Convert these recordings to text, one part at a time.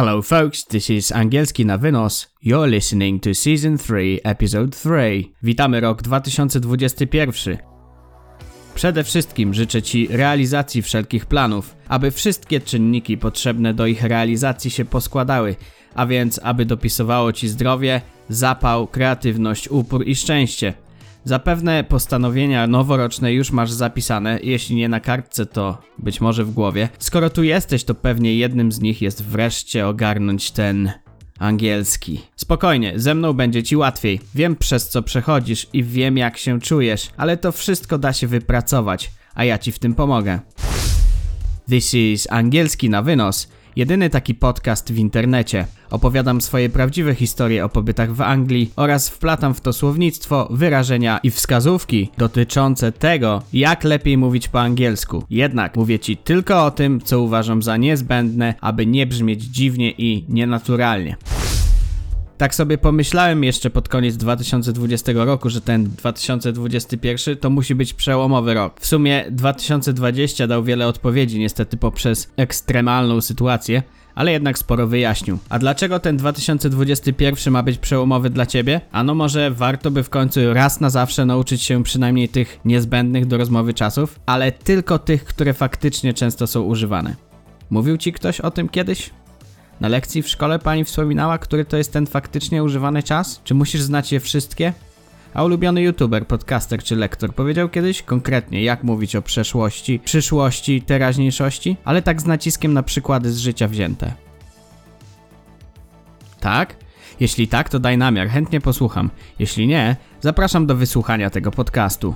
Hello, folks, this is Angielski na Wynos. You're listening to Season 3, Episode 3. Witamy rok 2021. Przede wszystkim życzę Ci realizacji wszelkich planów, aby wszystkie czynniki potrzebne do ich realizacji się poskładały, a więc aby dopisowało Ci zdrowie, zapał, kreatywność, upór i szczęście. Zapewne postanowienia noworoczne już masz zapisane, jeśli nie na kartce, to być może w głowie. Skoro tu jesteś, to pewnie jednym z nich jest wreszcie ogarnąć ten angielski. Spokojnie, ze mną będzie ci łatwiej. Wiem przez co przechodzisz i wiem jak się czujesz, ale to wszystko da się wypracować, a ja ci w tym pomogę. This is angielski na wynos Jedyny taki podcast w internecie. Opowiadam swoje prawdziwe historie o pobytach w Anglii oraz wplatam w to słownictwo, wyrażenia i wskazówki dotyczące tego, jak lepiej mówić po angielsku. Jednak mówię Ci tylko o tym, co uważam za niezbędne, aby nie brzmieć dziwnie i nienaturalnie. Tak sobie pomyślałem jeszcze pod koniec 2020 roku, że ten 2021 to musi być przełomowy rok. W sumie 2020 dał wiele odpowiedzi, niestety poprzez ekstremalną sytuację, ale jednak sporo wyjaśnił. A dlaczego ten 2021 ma być przełomowy dla ciebie? Ano może warto by w końcu raz na zawsze nauczyć się przynajmniej tych niezbędnych do rozmowy czasów, ale tylko tych, które faktycznie często są używane. Mówił ci ktoś o tym kiedyś? Na lekcji w szkole pani wspominała, który to jest ten faktycznie używany czas? Czy musisz znać je wszystkie? A ulubiony youtuber, podcaster czy lektor powiedział kiedyś konkretnie, jak mówić o przeszłości, przyszłości, teraźniejszości, ale tak z naciskiem na przykłady z życia wzięte. Tak? Jeśli tak, to daj namiar, chętnie posłucham. Jeśli nie, zapraszam do wysłuchania tego podcastu.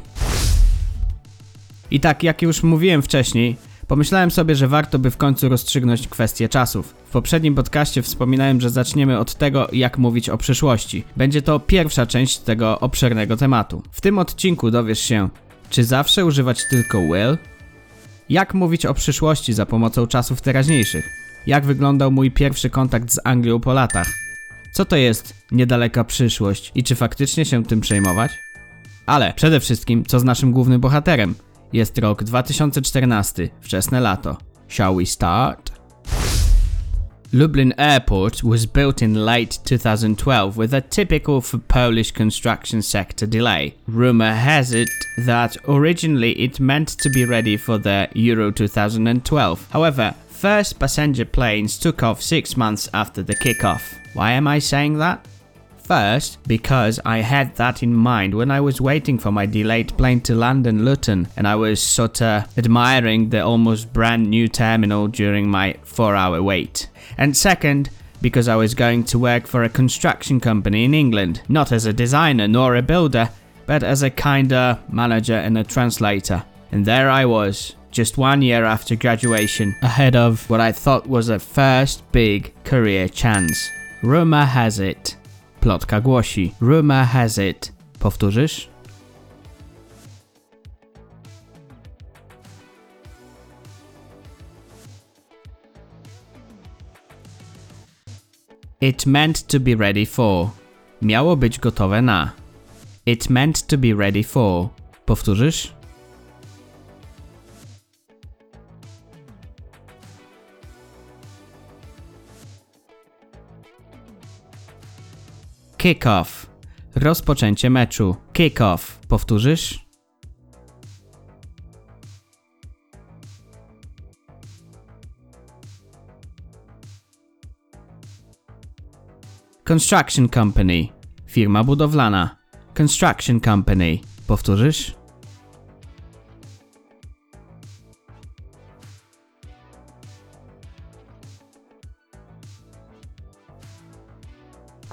I tak, jak już mówiłem wcześniej, Pomyślałem sobie, że warto by w końcu rozstrzygnąć kwestię czasów. W poprzednim podcaście wspominałem, że zaczniemy od tego, jak mówić o przyszłości. Będzie to pierwsza część tego obszernego tematu. W tym odcinku dowiesz się, czy zawsze używać tylko will? Jak mówić o przyszłości za pomocą czasów teraźniejszych? Jak wyglądał mój pierwszy kontakt z Anglią po latach? Co to jest niedaleka przyszłość i czy faktycznie się tym przejmować? Ale przede wszystkim, co z naszym głównym bohaterem? Jest rok 2014, wczesne lato. Shall we start? Lublin Airport was built in late 2012 with a typical for Polish construction sector delay. Rumor has it that originally it meant to be ready for the Euro 2012. However, first passenger planes took off six months after the kickoff. Why am I saying that? First, because I had that in mind when I was waiting for my delayed plane to land in Luton and I was sorta admiring the almost brand new terminal during my 4 hour wait. And second, because I was going to work for a construction company in England, not as a designer nor a builder, but as a kinda manager and a translator. And there I was, just one year after graduation, ahead of what I thought was a first big career chance. Rumour has it Plotka głosi. Rumor has it. Powtórzysz? It meant to be ready for. Miało być gotowe na. It meant to be ready for. Powtórzysz? Kick-off. Rozpoczęcie meczu. Kick-off. Powtórzysz? Construction Company. Firma budowlana. Construction Company. Powtórzysz?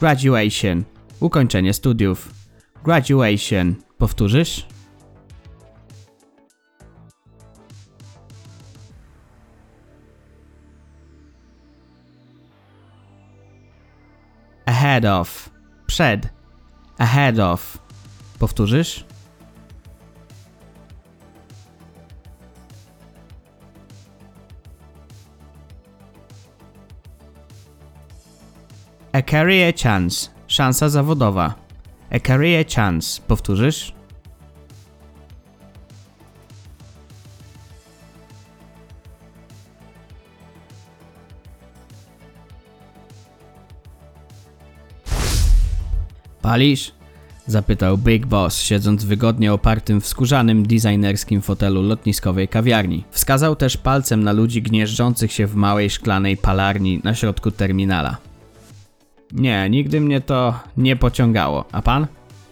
Graduation. Ukończenie studiów. Graduation. Powtórzysz? Ahead of. Przed. Ahead of. Powtórzysz? A career chance. Szansa zawodowa. A career chance. Powtórzysz? Palisz? Zapytał Big Boss, siedząc wygodnie opartym w skórzanym designerskim fotelu lotniskowej kawiarni. Wskazał też palcem na ludzi gnieżdżących się w małej szklanej palarni na środku terminala. Nie, nigdy mnie to nie pociągało. A pan?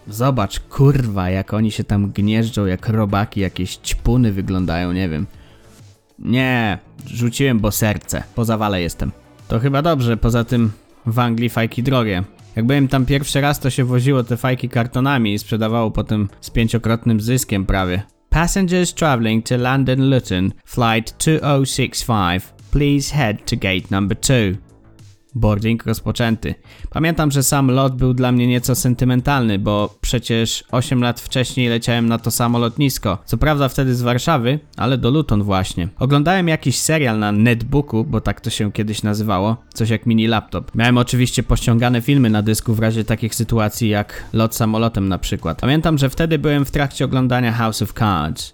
Zobacz, kurwa, jak oni się tam gnieżdżą, jak robaki, jakieś ćpuny wyglądają, nie wiem. Nie, rzuciłem, bo serce. Po zawale jestem. To chyba dobrze, poza tym w Anglii fajki drogie. Jak byłem tam pierwszy raz, to się woziło te fajki kartonami i sprzedawało potem z pięciokrotnym zyskiem prawie. Passengers traveling to London Luton, flight 2065, please head to gate number 2. Boarding rozpoczęty. Pamiętam, że sam lot był dla mnie nieco sentymentalny, bo przecież 8 lat wcześniej leciałem na to samo lotnisko. Co prawda wtedy z Warszawy, ale do Luton właśnie. Oglądałem jakiś serial na netbooku, bo tak to się kiedyś nazywało, coś jak mini laptop. Miałem oczywiście pościągane filmy na dysku w razie takich sytuacji jak lot samolotem na przykład. Pamiętam, że wtedy byłem w trakcie oglądania House of Cards.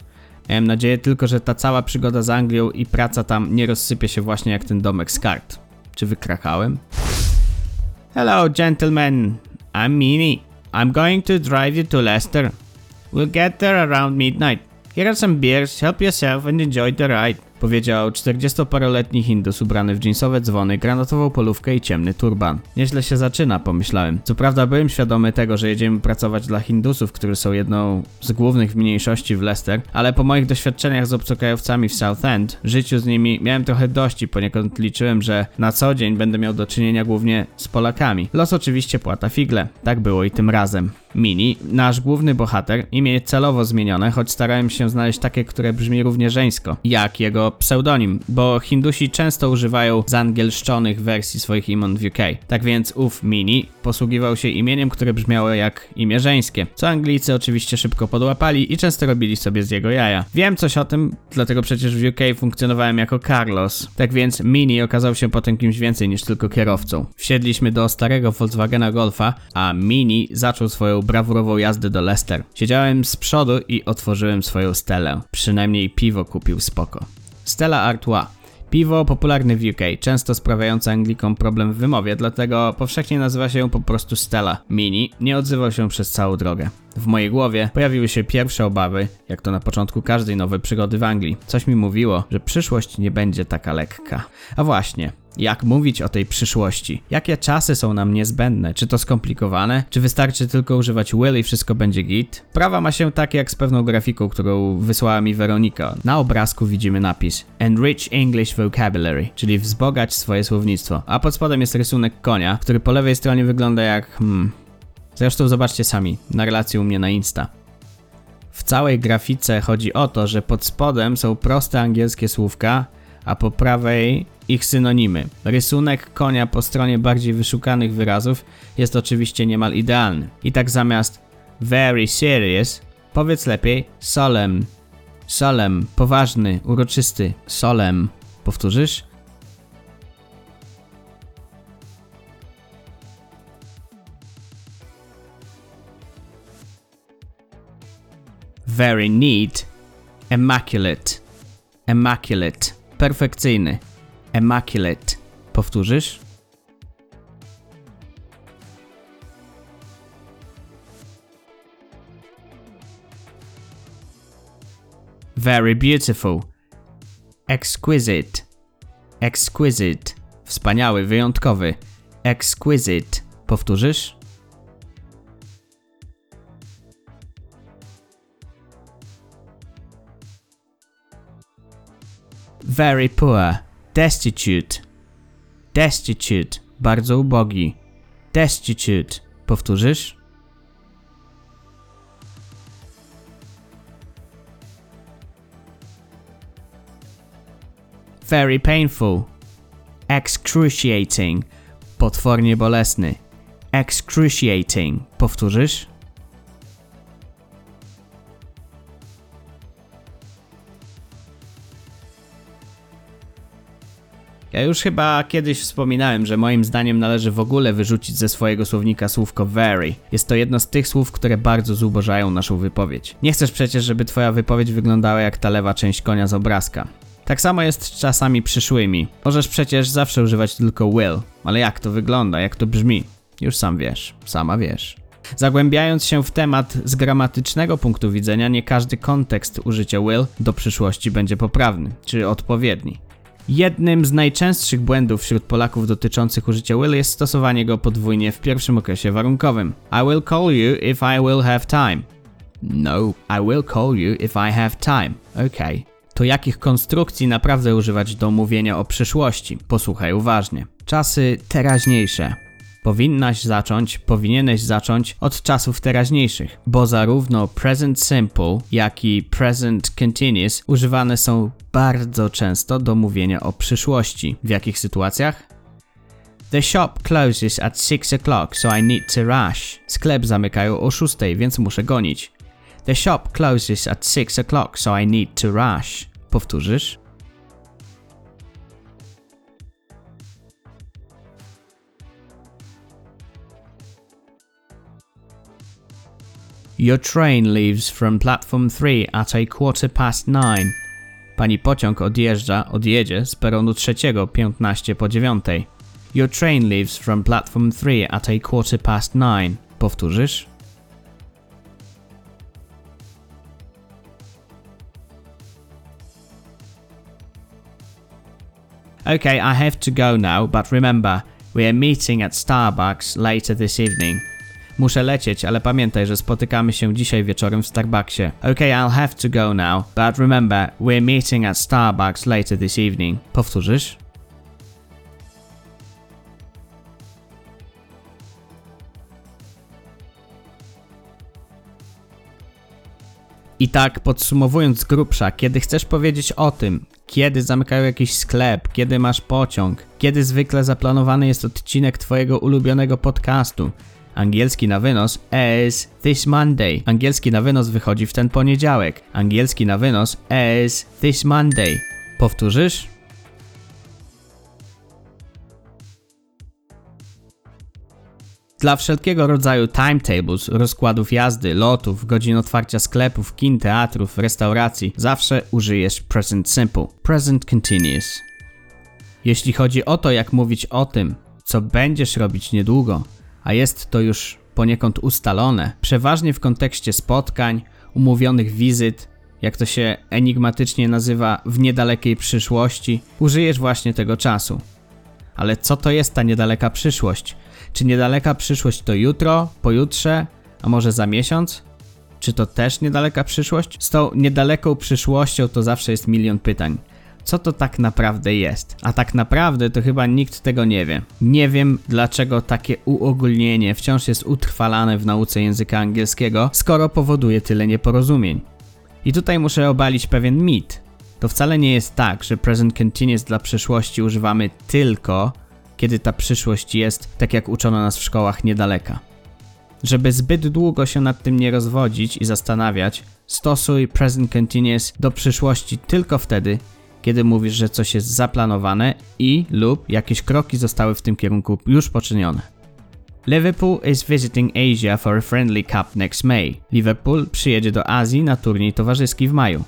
Miałem nadzieję tylko, że ta cała przygoda z Anglią i praca tam nie rozsypie się właśnie jak ten domek z kart. Czy wykrakałem? Hello, gentlemen. I'm Meanie. I'm going to drive you to Leicester. We'll get there around midnight. Here are some beers, help yourself and enjoy the ride. Powiedział 40-paroletni Hindus ubrany w jeansowe dzwony, granatową polówkę i ciemny turban. Nieźle się zaczyna, pomyślałem. Co prawda byłem świadomy tego, że jedziemy pracować dla Hindusów, którzy są jedną z głównych mniejszości w Leicester, ale po moich doświadczeniach z obcokrajowcami w Southend, życiu z nimi miałem trochę dość i poniekąd liczyłem, że na co dzień będę miał do czynienia głównie z Polakami. Los oczywiście płata figle. Tak było i tym razem. Mini, nasz główny bohater, imię celowo zmienione, choć starałem się znaleźć takie, które brzmi równie żeńsko, jak jego pseudonim, bo Hindusi często używają zangielszczonych wersji swoich imon w UK. Tak więc ów Mini posługiwał się imieniem, które brzmiało jak imię żeńskie, co Anglicy oczywiście szybko podłapali i często robili sobie z jego jaja. Wiem coś o tym, dlatego przecież w UK funkcjonowałem jako Carlos. Tak więc Mini okazał się potem kimś więcej niż tylko kierowcą. Wsiedliśmy do starego Volkswagena Golfa, a Mini zaczął swoją brawurową jazdę do Leicester. Siedziałem z przodu i otworzyłem swoją stelę. Przynajmniej piwo kupił spoko. Stella Artois. Piwo popularne w UK, często sprawiające Anglikom problem w wymowie, dlatego powszechnie nazywa się ją po prostu Stella. Mini nie odzywał się przez całą drogę. W mojej głowie pojawiły się pierwsze obawy, jak to na początku każdej nowej przygody w Anglii. Coś mi mówiło, że przyszłość nie będzie taka lekka. A właśnie, jak mówić o tej przyszłości? Jakie czasy są nam niezbędne? Czy to skomplikowane? Czy wystarczy tylko używać will i wszystko będzie git? Prawa ma się tak jak z pewną grafiką, którą wysłała mi Weronika. Na obrazku widzimy napis Enrich English Vocabulary, czyli wzbogać swoje słownictwo. A pod spodem jest rysunek konia, który po lewej stronie wygląda jak... hmm... Zresztą zobaczcie sami, na relacji u mnie na Insta. W całej grafice chodzi o to, że pod spodem są proste angielskie słówka, a po prawej ich synonimy. Rysunek konia po stronie bardziej wyszukanych wyrazów jest oczywiście niemal idealny. I tak zamiast very serious, powiedz lepiej solemn. Solemn, poważny, uroczysty, solemn. Powtórzysz? Very neat, immaculate, immaculate, perfekcyjny, immaculate. Powtórzysz? Very beautiful, exquisite, exquisite, wspaniały, wyjątkowy, exquisite. Powtórzysz? Very poor, destitute, destitute, bardzo ubogi, destitute. Powtórzysz? Very painful, excruciating, potwornie bolesny, excruciating. Powtórzysz? Ja już chyba kiedyś wspominałem, że moim zdaniem należy w ogóle wyrzucić ze swojego słownika słówko very. Jest to jedno z tych słów, które bardzo zubożają naszą wypowiedź. Nie chcesz przecież, żeby twoja wypowiedź wyglądała jak ta lewa część konia z obrazka. Tak samo jest z czasami przyszłymi. Możesz przecież zawsze używać tylko will, ale jak to wygląda, jak to brzmi? Już sam wiesz, sama wiesz. Zagłębiając się w temat z gramatycznego punktu widzenia, nie każdy kontekst użycia will do przyszłości będzie poprawny czy odpowiedni. Jednym z najczęstszych błędów wśród Polaków dotyczących użycia will jest stosowanie go podwójnie w pierwszym okresie warunkowym. I will call you if I will have time. No, I will call you if I have time. Okay. To jakich konstrukcji naprawdę używać do mówienia o przyszłości? Posłuchaj uważnie. Czasy teraźniejsze. Powinnaś zacząć, powinieneś zacząć od czasów teraźniejszych, bo zarówno present simple, jak i present continuous używane są bardzo często do mówienia o przyszłości. W jakich sytuacjach? The shop closes at 6 o'clock, so I need to rush. Sklep zamykają o 6, więc muszę gonić. The shop closes at 6 o'clock, so I need to rush. Powtórzysz? Your train leaves from platform 3 at a quarter past 9. Pani pociąg odjeżdża, odjedzie z peronu trzeciego 15 po 9. Your train leaves from platform 3 at a quarter past 9. Powtórzysz? Okay, I have to go now, but remember, we are meeting at Starbucks later this evening. Muszę lecieć, ale pamiętaj, że spotykamy się dzisiaj wieczorem w Starbucksie. Okay, I'll have to go now, but remember, we're meeting at Starbucks later this evening. Powtórzysz? I tak podsumowując z grubsza, kiedy chcesz powiedzieć o tym, kiedy zamykają jakiś sklep, kiedy masz pociąg, kiedy zwykle zaplanowany jest odcinek Twojego ulubionego podcastu, Angielski na wynos is this Monday. Angielski na wynos wychodzi w ten poniedziałek. Angielski na wynos is this Monday. Powtórzysz? Dla wszelkiego rodzaju timetables, rozkładów jazdy, lotów, godzin otwarcia sklepów, kin, teatrów, restauracji, zawsze użyjesz present simple. Present continuous. Jeśli chodzi o to, jak mówić o tym, co będziesz robić niedługo, a jest to już poniekąd ustalone, przeważnie w kontekście spotkań, umówionych wizyt, jak to się enigmatycznie nazywa w niedalekiej przyszłości, użyjesz właśnie tego czasu. Ale co to jest ta niedaleka przyszłość? Czy niedaleka przyszłość to jutro, pojutrze, a może za miesiąc? Czy to też niedaleka przyszłość? Z tą niedaleką przyszłością to zawsze jest milion pytań co to tak naprawdę jest. A tak naprawdę to chyba nikt tego nie wie. Nie wiem, dlaczego takie uogólnienie wciąż jest utrwalane w nauce języka angielskiego, skoro powoduje tyle nieporozumień. I tutaj muszę obalić pewien mit. To wcale nie jest tak, że present continuous dla przyszłości używamy tylko, kiedy ta przyszłość jest, tak jak uczono nas w szkołach, niedaleka. Żeby zbyt długo się nad tym nie rozwodzić i zastanawiać, stosuj present continuous do przyszłości tylko wtedy, kiedy mówisz, że coś jest zaplanowane i lub jakieś kroki zostały w tym kierunku już poczynione. Liverpool is visiting Asia for a friendly cup next May. Liverpool przyjedzie do Azji na turniej towarzyski w maju.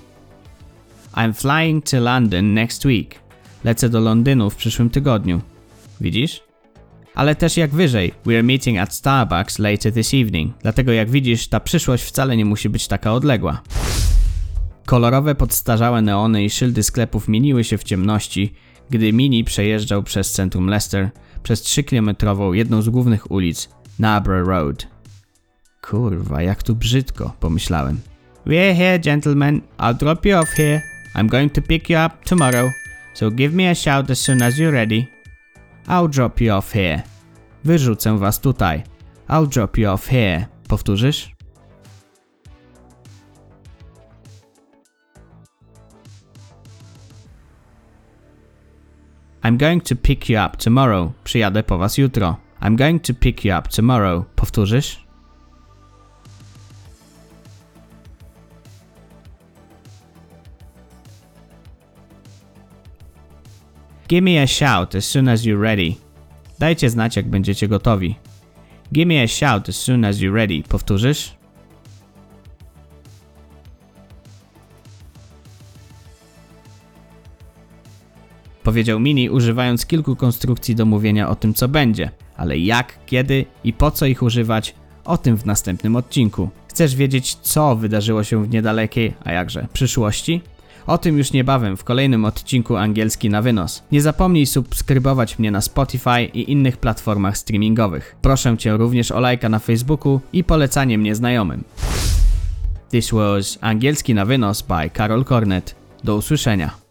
I'm flying to London next week. Lecę do Londynu w przyszłym tygodniu. Widzisz? Ale też jak wyżej, we're meeting at Starbucks later this evening. Dlatego jak widzisz, ta przyszłość wcale nie musi być taka odległa. Kolorowe podstarzałe neony i szyldy sklepów mieniły się w ciemności, gdy Mini przejeżdżał przez centrum Leicester, przez 3-kilometrową jedną z głównych ulic, Narborough Road. Kurwa, jak tu brzydko, pomyślałem. We're here, gentlemen. I'll drop you off here. I'm going to pick you up tomorrow, so give me a shout as soon as you're ready. I'll drop you off here. Wyrzucę was tutaj. I'll drop you off here. Powtórzysz? I'm going to pick you up tomorrow. Przyjadę po was jutro. I'm going to pick you up tomorrow. Powtórzysz? Give me a shout as soon as you're ready. Dajcie znać, jak będziecie gotowi. Give me a shout as soon as you're ready. Powtórzysz? Powiedział Mini, używając kilku konstrukcji do mówienia o tym, co będzie. Ale jak, kiedy i po co ich używać, O tym w następnym odcinku. Chcesz wiedzieć, co wydarzyło się w niedalekiej, a jakże przyszłości? O tym już niebawem w kolejnym odcinku Angielski na wynos. Nie zapomnij subskrybować mnie na Spotify i innych platformach streamingowych. Proszę Cię również o lajka na Facebooku i polecanie mnie znajomym. This was Angielski na wynos by Karol Kornet. Do usłyszenia.